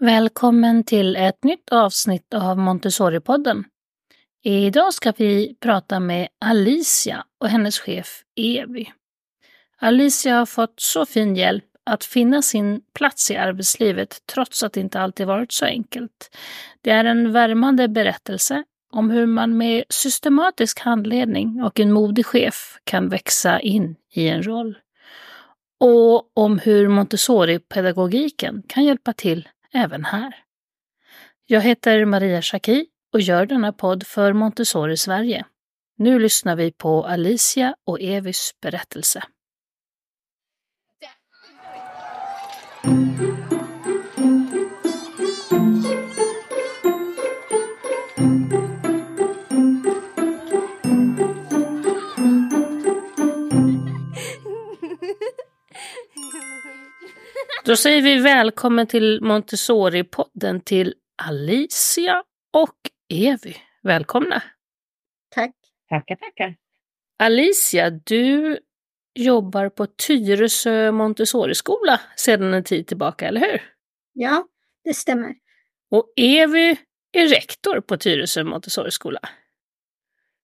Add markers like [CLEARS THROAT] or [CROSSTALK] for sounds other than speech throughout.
Välkommen till ett nytt avsnitt av Montessori-podden. Idag ska vi prata med Alicia och hennes chef Evi. Alicia har fått så fin hjälp att finna sin plats i arbetslivet trots att det inte alltid varit så enkelt. Det är en värmande berättelse om hur man med systematisk handledning och en modig chef kan växa in i en roll. Och om hur Montessori-pedagogiken kan hjälpa till även här. Jag heter Maria Schacki och gör denna podd för Montessori Sverige. Nu lyssnar vi på Alicia och Evis berättelse. Då säger vi välkommen till Montessori-podden till Alicia och Evi. Välkomna! Tack. Tackar, tackar. Alicia, du jobbar på Tyresö Montessori-skola sedan en tid tillbaka, eller hur? Ja, det stämmer. Och Evi är rektor på Tyresö Montessori-skola.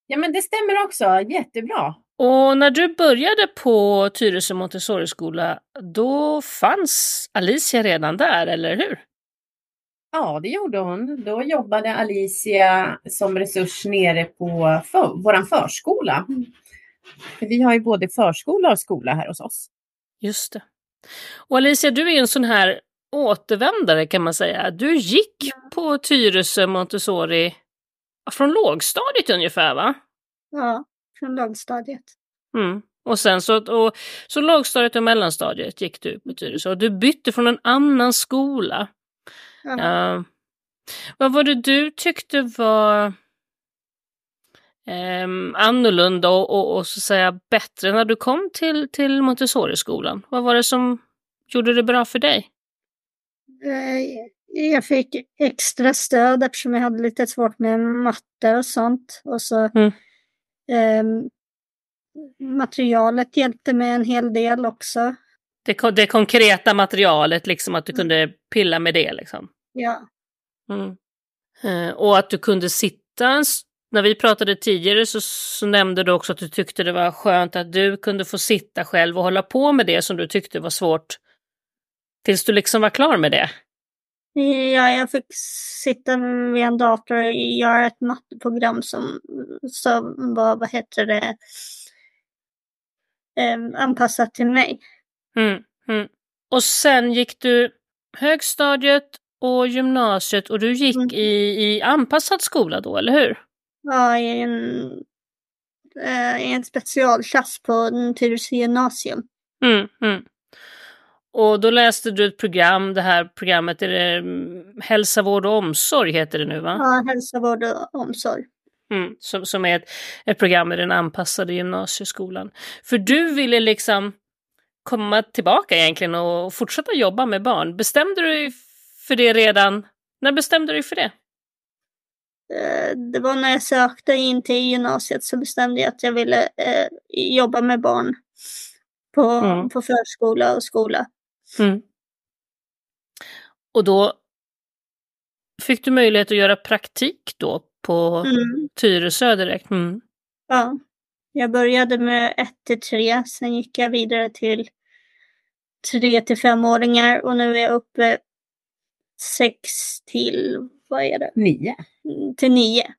Ja, men det stämmer också. Jättebra. Och när du började på Tyresö Montessori-skola, då fanns Alicia redan där, eller hur? Ja, det gjorde hon. Då jobbade Alicia som resurs nere på för, vår förskola. För vi har ju både förskola och skola här hos oss. Just det. Och Alicia, du är en sån här återvändare kan man säga. Du gick på Tyresö Montessori från lågstadiet ungefär, va? Ja, från lågstadiet. Mm. Och sen så, och, så lågstadiet och mellanstadiet gick du på Tyresö och du bytte från en annan skola. Ja. Uh, vad var det du tyckte var um, annorlunda och, och, och, så säga bättre när du kom till, till Montessori-skolan? Vad var det som gjorde det bra för dig? Eh, jag fick extra stöd eftersom jag hade lite svårt med matte och sånt. Och så mm. Um, materialet hjälpte mig en hel del också. Det, det konkreta materialet, liksom att du mm. kunde pilla med det liksom? Ja. Mm. Eh, och att du kunde sitta, när vi pratade tidigare så, så nämnde du också att du tyckte det var skönt att du kunde få sitta själv och hålla på med det som du tyckte var svårt. Tills du liksom var klar med det? Ja, jag fick sitta vid en dator och göra ett matteprogram som, som var, vad heter det, eh, anpassat till mig. Mm, mm. Och sen gick du högstadiet och gymnasiet och du gick mm. i, i anpassad skola då, eller hur? Ja, i en, eh, i en specialklass på Tyresö gymnasium. Mm, mm. Och då läste du ett program, det här programmet, är det mm, Hälsa, vård och omsorg heter det nu va? Ja, Hälsa, vård och omsorg. Mm, som, som är ett, ett program i den anpassade gymnasieskolan. För du ville liksom komma tillbaka egentligen och fortsätta jobba med barn. Bestämde du dig för det redan? När bestämde du dig för det? Eh, det var när jag sökte in till gymnasiet så bestämde jag att jag ville eh, jobba med barn på, mm. på förskola och skola. Mm. Och då fick du möjlighet att göra praktik då på mm. Tyresö direkt? Mm. Ja. Jag började med 1 till 3, sen gick jag vidare till 3 till 5-åringar och nu är jag uppe 6 till, vad är det? 9. Mm, till 9.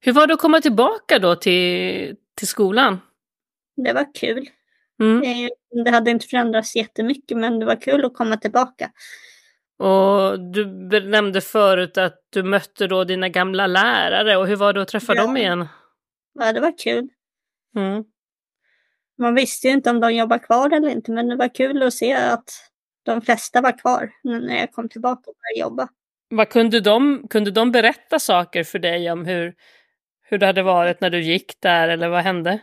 Hur var det att komma tillbaka då till, till skolan? Det var kul. Mm. Det, hade inte förändrats jättemycket men det var kul att komma tillbaka. Och du nämnde förut att du mötte då dina gamla lärare och hur var det att träffa ja. dem igen? Ja, det var kul. Mm. Man visste ju inte om de jobbar kvar eller inte, men det var kul att se att de flesta var kvar när jag kom tillbaka och började jobba. Vad kunde de, kunde de berätta saker för dig om hur, hur det hade varit när du gick där eller vad hände?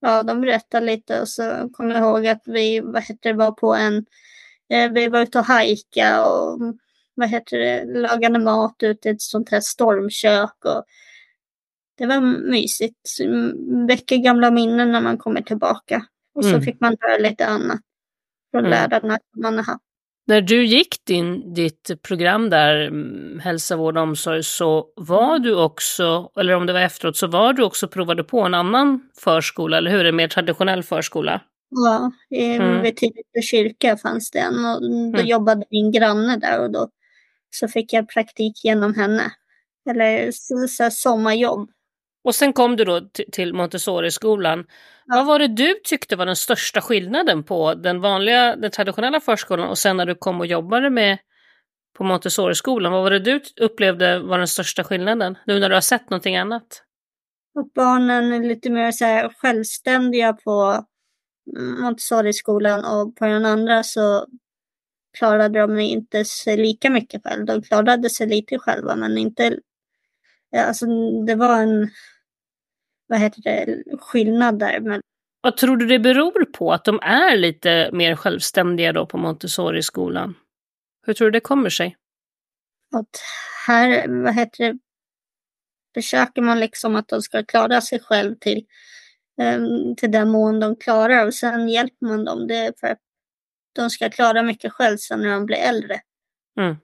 Ja, de berättade lite och så kommer jag ihåg att vi vad heter det, var på en, eh, vi var ute och hajka och vad heter det, lagade mat ute i ett sånt här stormkök och det var mysigt. Väcker gamla minnen när man kommer tillbaka. Och så mm. fick man höra lite annat från mm. lärarna man har haft. När du gick din, ditt program där, mm, hälsa, vård och omsorg, så var du också, eller om det var efteråt, så var du också provade på en annan förskola, eller hur? En mer traditionell förskola? Ja, i, Mm. vid Tidösjö kyrka fanns det en och då Mm. jobbade min granne där och då så fick jag praktik genom henne. Eller så, så sommarjobb. Och sen kom du då till Montessori-skolan. Ja. Vad var det du tyckte var den största skillnaden på den vanliga, den traditionella förskolan och sen när du kom och jobbade med på Montessori-skolan? Vad var det du upplevde var den största skillnaden? Nu när du har sett någonting annat? Och barnen är lite mer så här självständiga på mm, Montessori-skolan och på den andra så klarade de inte sig lika mycket själv. De klarade sig lite själva men inte... Alltså det var en vad heter det, skillnad där. Men Vad tror du det beror på att de är lite mer självständiga då på Montessori-skolan? Hur tror du det kommer sig? att här, vad heter det, försöker man liksom att de ska klara sig själv till, em, till den mån de klarar och sen hjälper man dem. Det för att de ska klara mycket själv sen när de blir äldre. Mm.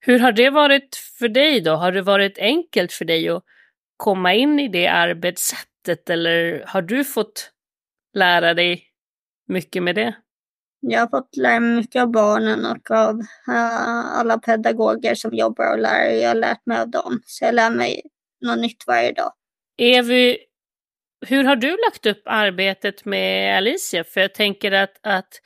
Hur har det varit för dig då? Har det varit enkelt för dig att komma in i det arbetssättet eller har du fått lära dig mycket med det? Jag har fått lära mig mycket av barnen och av eh, alla pedagoger som jobbar och lärare. Jag har lärt mig av dem. Så jag lär mig något nytt varje dag. Evy, hur har du lagt upp arbetet med Alicia? För jag tänker att, att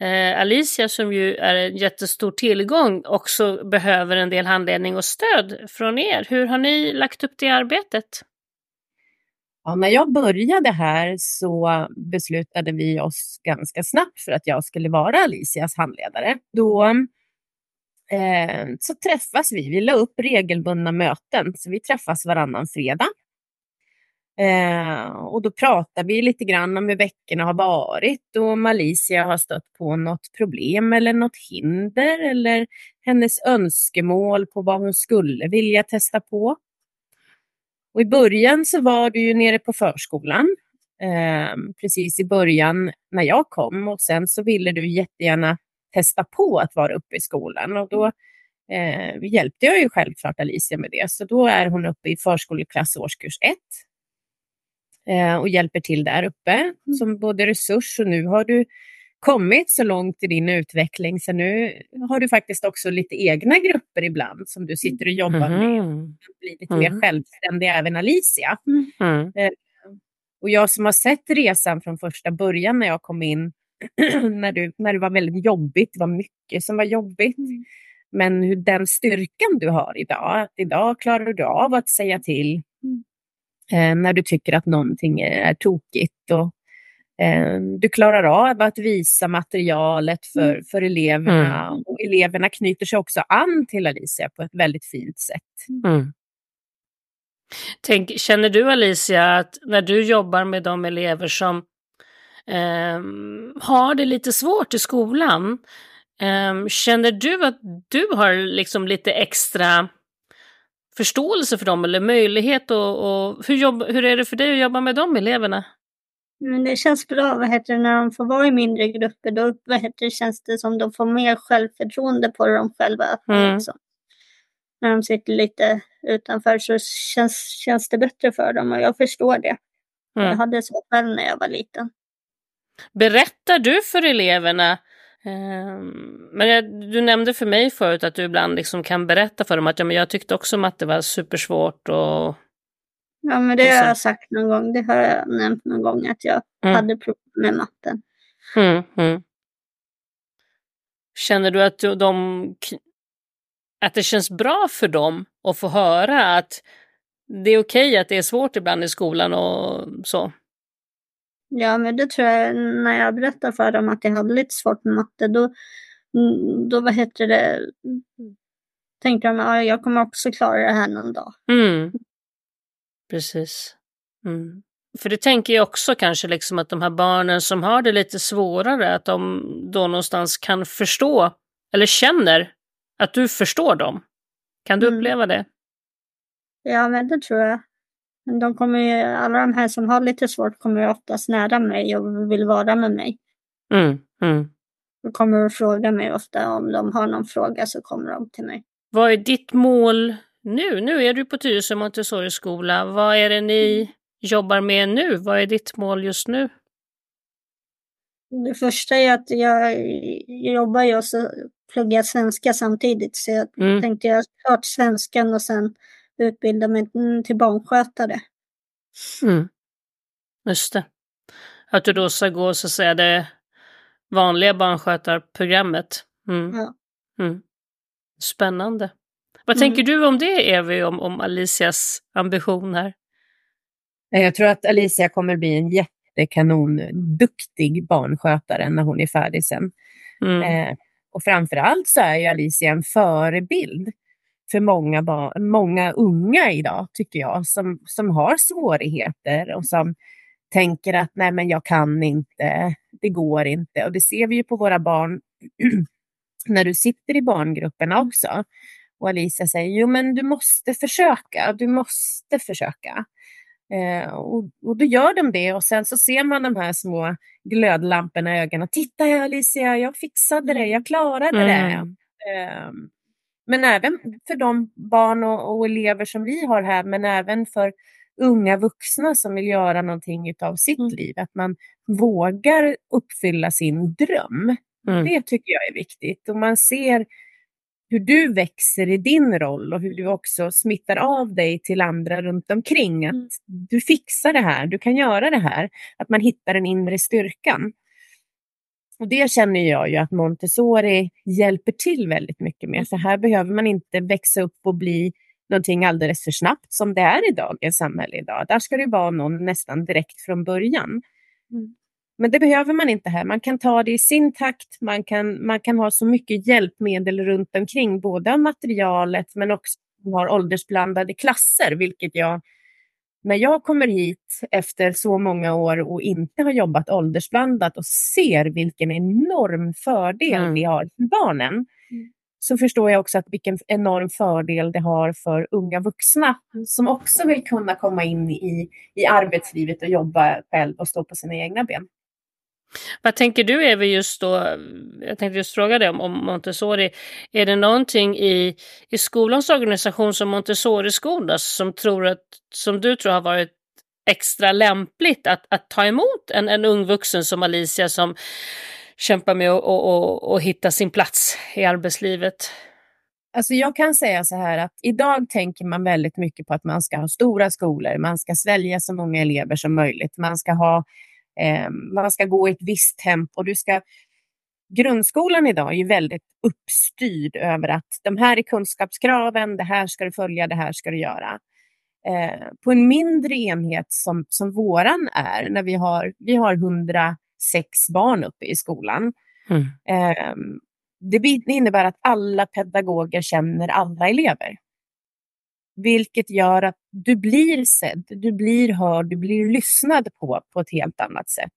eh, Alicia som ju är en jättestor tillgång också behöver en del handledning och stöd från er. Hur har ni lagt upp det arbetet? Ja, när jag började här så beslutade vi oss ganska snabbt för att jag skulle vara Alicias handledare. Då eh, så träffas vi, vi la upp regelbundna möten, så vi träffas varannan fredag. Eh, och då pratar vi lite grann om hur veckorna har varit och om Alicia har stött på något problem eller något hinder eller hennes önskemål på vad hon skulle vilja testa på. Och I början så var du ju nere på förskolan, eh, precis i början när jag kom och sen så ville du jättegärna testa på att vara uppe i skolan och då eh, hjälpte jag ju självklart Alicia med det. Så då är hon uppe i förskoleklass årskurs 1 och hjälper till där uppe som både resurs och nu har du kommit så långt i din utveckling så nu har du faktiskt också lite egna grupper ibland som du sitter och jobbar med Mhm. bli lite mer Mhm. självständig, även Alicia. Mm. Och jag som har sett resan från första början när jag kom in, [CLEARS THROAT] när, du, när det var väldigt jobbigt, det var mycket som var jobbigt. Men hur den styrkan du har idag, att idag klarar du av att säga till eh, när du tycker att någonting är tokigt. Och, eh, du klarar av att visa materialet för, för eleverna. Och eleverna knyter sig också an till Alicia på ett väldigt fint sätt. Mm. Tänk, känner du Alicia att när du jobbar med de elever som ehm, har det lite svårt i skolan, ehm, känner du att du har liksom lite extra förståelse för dem eller möjlighet och, och hur, jobb, hur är det för dig att jobba med de eleverna? Men det känns bra, vad heter det, när de får vara i mindre grupper. Då vad heter det, känns det som de får mer självförtroende på dem själva. Mm. Liksom. När de sitter lite utanför så känns, känns det bättre för dem och jag förstår det. Jag Mm. hade så själv när jag var liten. Berättar du för eleverna men jag, du nämnde för mig förut att du ibland liksom kan berätta för dem att ja, men jag tyckte också matte var supersvårt och Ja, men det har sen- jag sagt någon gång. Det har jag nämnt någon gång att jag Mm. hade problem med matten. Mm, mm. Känner du att de att det känns bra för dem att få höra att det är okej att det är svårt ibland i skolan och så? Ja, men det tror jag när jag berättar för dem att jag hade lite svårt med matte, då, då vad heter det, tänkte de att jag kommer också klara det här någon dag. Mm. Precis. Mm. För det tänker jag också kanske liksom att de här barnen som har det lite svårare, att de då någonstans kan förstå eller känner att du förstår dem. Kan du Mm. uppleva det? Ja, men det tror jag. De kommer ju, alla de här som har lite svårt kommer ju oftast nära mig och vill vara med mig. Mm. Mm. De kommer och frågar mig ofta om de har någon fråga så kommer de till mig. Vad är ditt mål nu? Nu är du på Tyresö Montessori-skola. Vad är det ni jobbar med nu? Vad är ditt mål just nu? Det första är att jag jobbar ju och pluggar svenska samtidigt. Så jag Mm. tänkte jag klart svenskan och sen utbilda mig till barnskötare. Mm. Just det. Att du då ska gå så att säga det vanliga barnskötarprogrammet. Mm. Ja. Mm. Spännande. Vad Mm. tänker du om det, Evi, om, om Alicias ambition här? Jag tror att Alicia kommer bli en jättekanon-duktig barnskötare när hon är färdig sen. Mm. Eh, och framförallt så är ju Alicia en förebild för många, barn, många unga idag, tycker jag, som, som har svårigheter och som tänker att nej men jag kan inte, det går inte. Och det ser vi ju på våra barn [CLEARS THROAT] när du sitter i barngrupperna också. Och Alicia säger, jo men du måste försöka, du måste försöka. Eh, och, och då gör de det och sen så ser man de här små glödlamporna i ögonen. Titta här Alicia, jag fixade det, jag klarade det. Mm. Eh, men även för de barn och, och elever som vi har här, men även för unga vuxna som vill göra någonting av sitt Mm. liv. Att man vågar uppfylla sin dröm. Mm. Det tycker jag är viktigt. Och man ser hur du växer i din roll och hur du också smittar av dig till andra runt omkring. Att Mm. du fixar det här, du kan göra det här. Att man hittar den inre styrkan. Och det känner jag ju att Montessori hjälper till väldigt mycket med. För här behöver man inte växa upp och bli någonting alldeles för snabbt som det är i dagens samhälle idag. Där ska det vara någon nästan direkt från början. Mm. Men det behöver man inte här. Man kan ta det i sin takt. Man kan, man kan ha så mycket hjälpmedel runt omkring, både av materialet men också har åldersblandade klasser, vilket jag när jag kommer hit efter så många år och inte har jobbat åldersblandat och ser vilken enorm fördel Mm. det har för barnen, så förstår jag också att vilken enorm fördel det har för unga vuxna som också vill kunna komma in i, i arbetslivet och jobba själv och stå på sina egna ben. Vad tänker du Evi just då, jag tänkte just fråga dig om, om Montessori, är det någonting i, i skolans organisation som Montessori-skola som, tror att, som du tror har varit extra lämpligt att, att ta emot en, en ung vuxen som Alicia som kämpar med att och, och, och hitta sin plats i arbetslivet? Alltså jag kan säga så här att idag tänker man väldigt mycket på att man ska ha stora skolor, man ska svälja så många elever som möjligt, man ska ha eh, man ska gå i ett visst tempo. Du ska, grundskolan idag är ju väldigt uppstyrd över att de här är kunskapskraven, det här ska du följa, det här ska du göra. Eh, på en mindre enhet som, som våran är, när vi har, vi har 106 barn uppe i skolan, Mm. eh, det innebär att alla pedagoger känner alla elever. Vilket gör att du blir sedd, du blir hörd, du blir lyssnad på på ett helt annat sätt.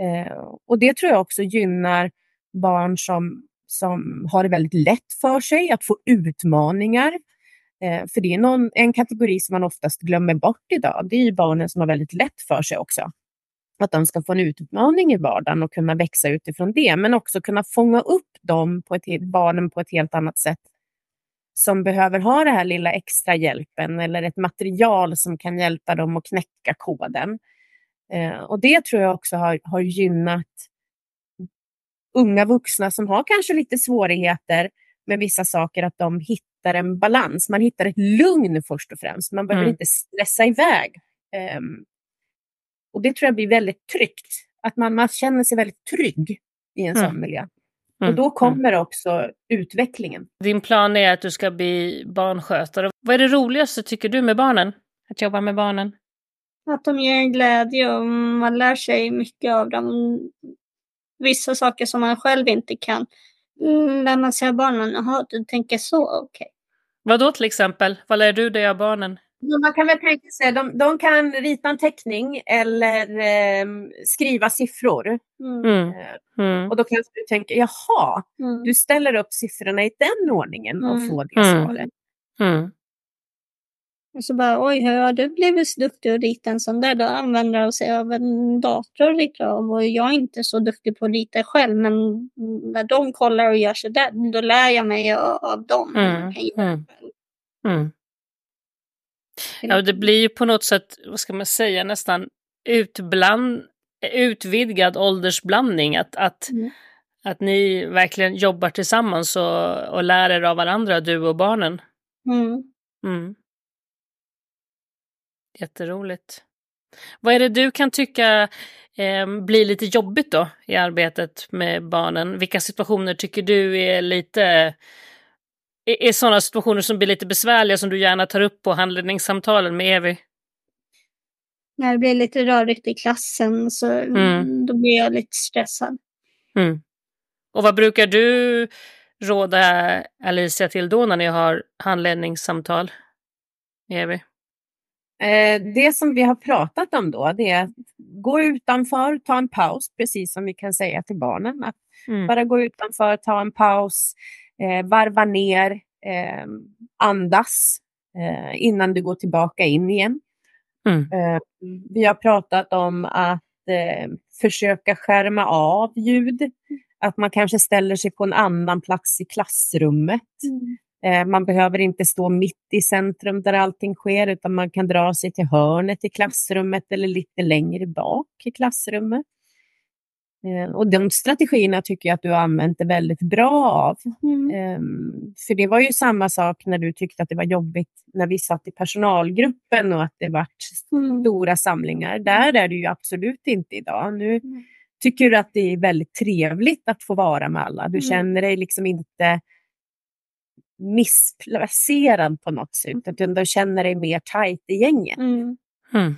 Eh, och det tror jag också gynnar barn som, som har det väldigt lätt för sig att få utmaningar. Eh, för det är någon, en kategori som man oftast glömmer bort idag. Det är ju barnen som har väldigt lätt för sig också. Att de ska få en utmaning i vardagen och kunna växa utifrån det. Men också kunna fånga upp dem på ett, barnen på ett helt annat sätt. Som behöver ha det här lilla extra hjälpen eller ett material som kan hjälpa dem att knäcka koden. Eh, och det tror jag också har, har gynnat unga vuxna som har kanske lite svårigheter med vissa saker, att de hittar en balans. Man hittar ett lugn först och främst. Man behöver Mm. inte stressa iväg. Ehm, och det tror jag blir väldigt tryggt. Att man, man känner sig väldigt trygg i en Mm. sån miljö. Mm. Och då kommer också utvecklingen. Din plan är att du ska bli barnskötare. Vad är det roligaste tycker du med barnen? Att jobba med barnen? Att de ger en glädje och man lär sig mycket av dem. Vissa saker som man själv inte kan. Mm, Lär man sig av barnen, jaha du tänker så, okej. Vad då till exempel? Vad lär du dig av barnen? Men Man kan väl tänka sig, de, de kan rita en teckning eller ehm, skriva siffror. Mm. Mm. Eh, Mm. Och då kanske du tänker, jaha, Mm. du ställer upp siffrorna i den ordningen och Mm. får det Mm. svaret. Mm. Och så bara, oj, hur har du blivit så duktig att rita en sån där? Då använder de sig av en dator och ritar av. Och jag är inte så duktig på att rita själv, men när de kollar och gör sådär, då lär jag mig av, av dem. Ja, det blir ju på något sätt, vad ska man säga, nästan utbland, utvidgad åldersblandning. Att, att, mm. att ni verkligen jobbar tillsammans och, och lär er av varandra, du och barnen. Mm. Mm. Jätteroligt. Vad är det du kan tycka eh, blir lite jobbigt då i arbetet med barnen? Vilka situationer tycker du är lite är, är sådana situationer som blir lite besvärliga som du gärna tar upp på handledningssamtalen med Evi? När det blir lite rörigt i klassen så mm. då blir jag lite stressad. Mm. Och vad brukar du råda Alicia till då när ni har handledningssamtal med Evi? Eh, det som vi har pratat om då, det är att gå utanför, ta en paus, precis som vi kan säga till barnen. Att mm. Bara gå utanför, ta en paus, eh, varva ner, eh, andas eh, innan du går tillbaka in igen. Mm. Eh, vi har pratat om att eh, försöka skärma av ljud, att man kanske ställer sig på en annan plats i klassrummet. Mm. Eh, man behöver inte stå mitt i centrum där allting sker, utan man kan dra sig till hörnet i klassrummet eller lite längre bak i klassrummet. Eh, och de strategierna tycker jag att du har använt det väldigt bra av. Mm. Ehm, för det var ju samma sak när du tyckte att det var jobbigt när vi satt i personalgruppen och att det var mm. stora samlingar. Där är det ju absolut inte idag. Nu mm. tycker du att det är väldigt trevligt att få vara med alla. Du mm. känner dig liksom inte missplacerad på något sätt, utan du känner dig mer tajt i gänget. Mm. Mm.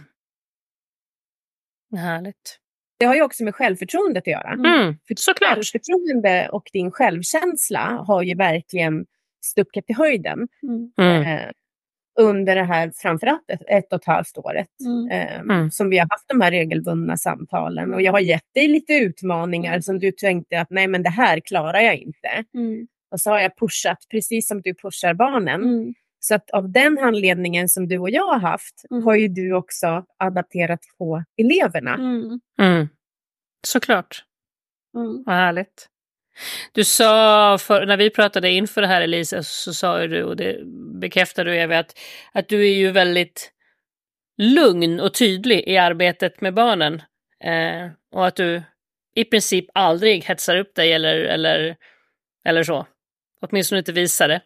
Härligt. Det har ju också med självförtroendet att göra. Mm, För såklart. Självförtroende och din självkänsla har ju verkligen stuckit i höjden mm. eh, under det här framförallt ett, ett och ett halvt året mm. eh, mm. som vi har haft de här regelbundna samtalen. Och jag har gett dig lite utmaningar som du tänkte att nej men det här klarar jag inte. Mm. Och så har jag pushat precis som du pushar barnen. Mm. Så att av den handledningen som du och jag har haft Mm. har ju du också adapterat på eleverna. Mm. Mm. Såklart. Mm. Vad härligt. Du sa, för, när vi pratade inför det här Elisa, så sa du, och det bekräftar du Evi, att, att du är ju väldigt lugn och tydlig i arbetet med barnen. Eh, och att du i princip aldrig hetsar upp dig eller, eller, eller så. Åtminstone inte visar det.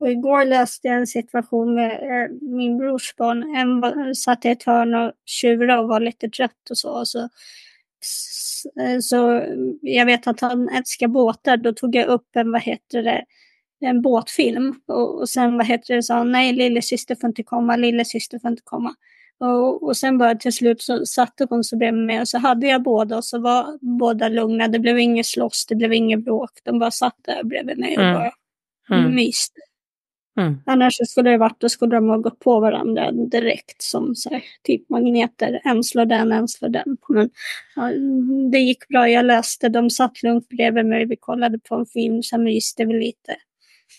Och igår läste jag en situation med eh, min brors barn. En var, satt i ett hörn och tjurade och var lite trött och så. Så, eh, så jag vet att han älskar båtar. Då tog jag upp en, vad heter det, en båtfilm. Och, och sen vad heter det, sa han nej lillasyster får inte komma, lillasyster får inte komma. Och, och sen bara till slut så satte hon sig bredvid mig och så hade jag båda och så var båda lugna. Det blev inget slåss, det blev inget bråk. De bara satt där bredvid mig och Mm. bara Mm. myste. Mm. Annars så skulle det varit, då skulle de ha gått på varandra direkt som så här, typ magneter. En slår den, en slår den. Men ja, det gick bra, jag läste, de satt lugnt bredvid mig, vi kollade på en film, sen myste vi lite.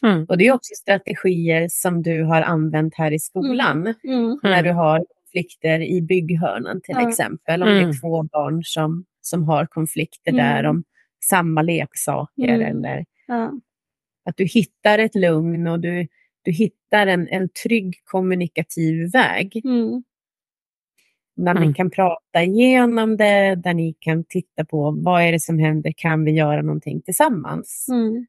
Mm. Och det är också strategier som du har använt här i skolan. Mm. När du har konflikter i bygghörnan till Ja. exempel. Om det Mm. är två barn som, som har konflikter Mm. där om samma leksaker. Mm. Eller Ja. att du hittar ett lugn och du, du hittar en, en trygg kommunikativ väg. Mm. Där Mm. ni kan prata igenom det, där ni kan titta på vad är det som händer, kan vi göra någonting tillsammans? Mm.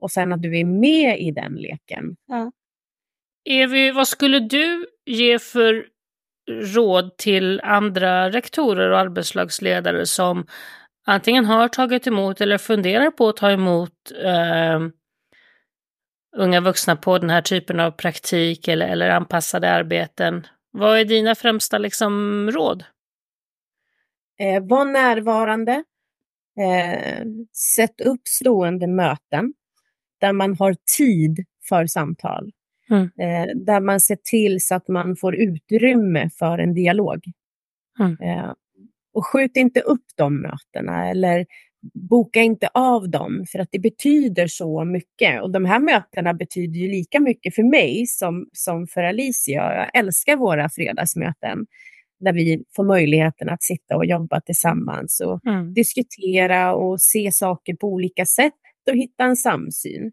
Och sen att du är med i den leken. Evi, vad skulle du ge för råd till andra rektorer och arbetslagsledare som antingen har tagit emot eller funderar på att ta emot eh, unga vuxna på den här typen av praktik eller, eller anpassade arbeten? Vad är dina främsta liksom, råd? Eh, var närvarande. Eh, sätt upp stående möten där man har tid för samtal. Mm. Eh, där man ser till så att man får utrymme för en dialog. Mm. Eh, och skjut inte upp de mötena eller boka inte av dem för att det betyder så mycket. Och de här mötena betyder ju lika mycket för mig som, som för Alicia. Jag älskar våra fredagsmöten där vi får möjligheten att sitta och jobba tillsammans och mm. diskutera och se saker på olika sätt och hitta en samsyn.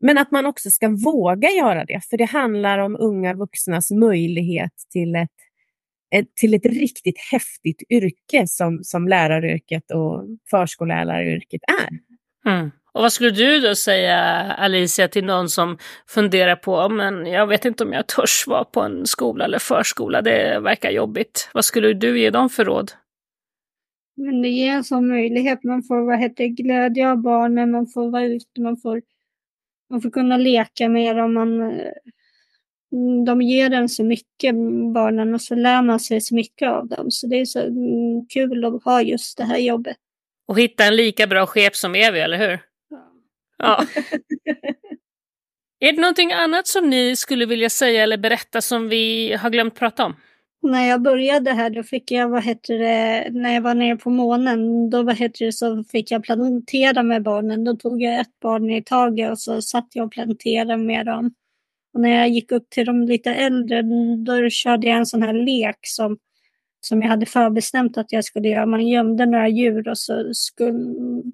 Men att man också ska våga göra det, för det handlar om unga vuxnas möjlighet till ett, till ett riktigt häftigt yrke som, som läraryrket och förskolläraryrket är. Mm. Och vad skulle du då säga, Alicia, till någon som funderar på, men jag vet inte om jag törs vara på en skola eller förskola, det verkar jobbigt. Vad skulle du ge dem för råd? Men det ger en sån möjlighet, man får vad heter, glädje av barnen, man får vara ute, man får, man får kunna leka med dem, man, de ger en så mycket, barnen, och så lär man sig så mycket av dem. Så det är så mm, kul att ha just det här jobbet. Och hitta en lika bra chef som Evi, eller hur? Ja. är det någonting annat som ni skulle vilja säga eller berätta som vi har glömt prata om? När jag började här då fick jag, vad heter det, när jag var nere på månen, då vad heter det, så fick jag plantera med barnen. Då tog jag ett barn i taget och så satt jag och planterade med dem. Och när jag gick upp till de lite äldre, då körde jag en sån här lek som som jag hade förbestämt att jag skulle göra. Man gömde några djur och så skulle,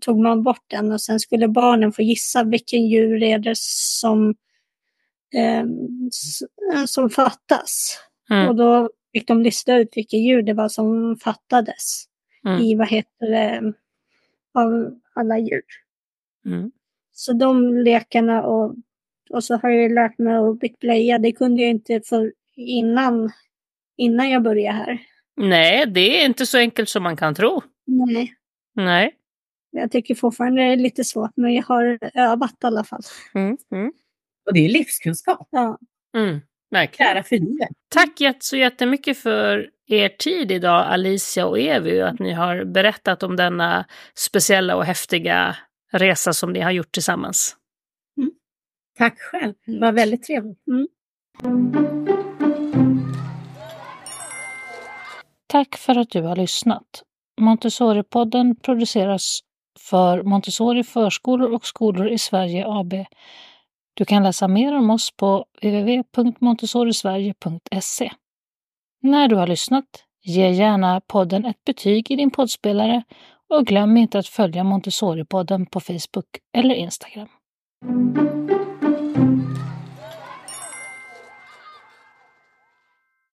tog man bort den och sen skulle barnen få gissa vilken djur är det som, eh, som fattas. Mm. Och då fick de lista ut vilka djur det var som fattades mm. i, vad heter det, av alla djur. Mm. Så de lekarna och, och så har jag lärt mig att byta blöja. Det kunde jag inte för innan, innan jag började här. Nej, det är inte så enkelt som man kan tro. Nej. Nej. Jag tycker fortfarande det är lite svårt, men jag har övat i alla fall. Mm, mm. Och det är livskunskap. Ja. Mm, verkligen. för livet. Tack så jättemycket för er tid idag, Alicia och Evi, att ni har berättat om denna speciella och häftiga resa som ni har gjort tillsammans. Tack själv, det var väldigt trevligt. Mm. Tack för att du har lyssnat. Montessori-podden produceras för Montessori förskolor och skolor i Sverige AB. Du kan läsa mer om oss på www.montessorisverige.se. När du har lyssnat, ge gärna podden ett betyg i din poddspelare och glöm inte att följa Montessori-podden på Facebook eller Instagram.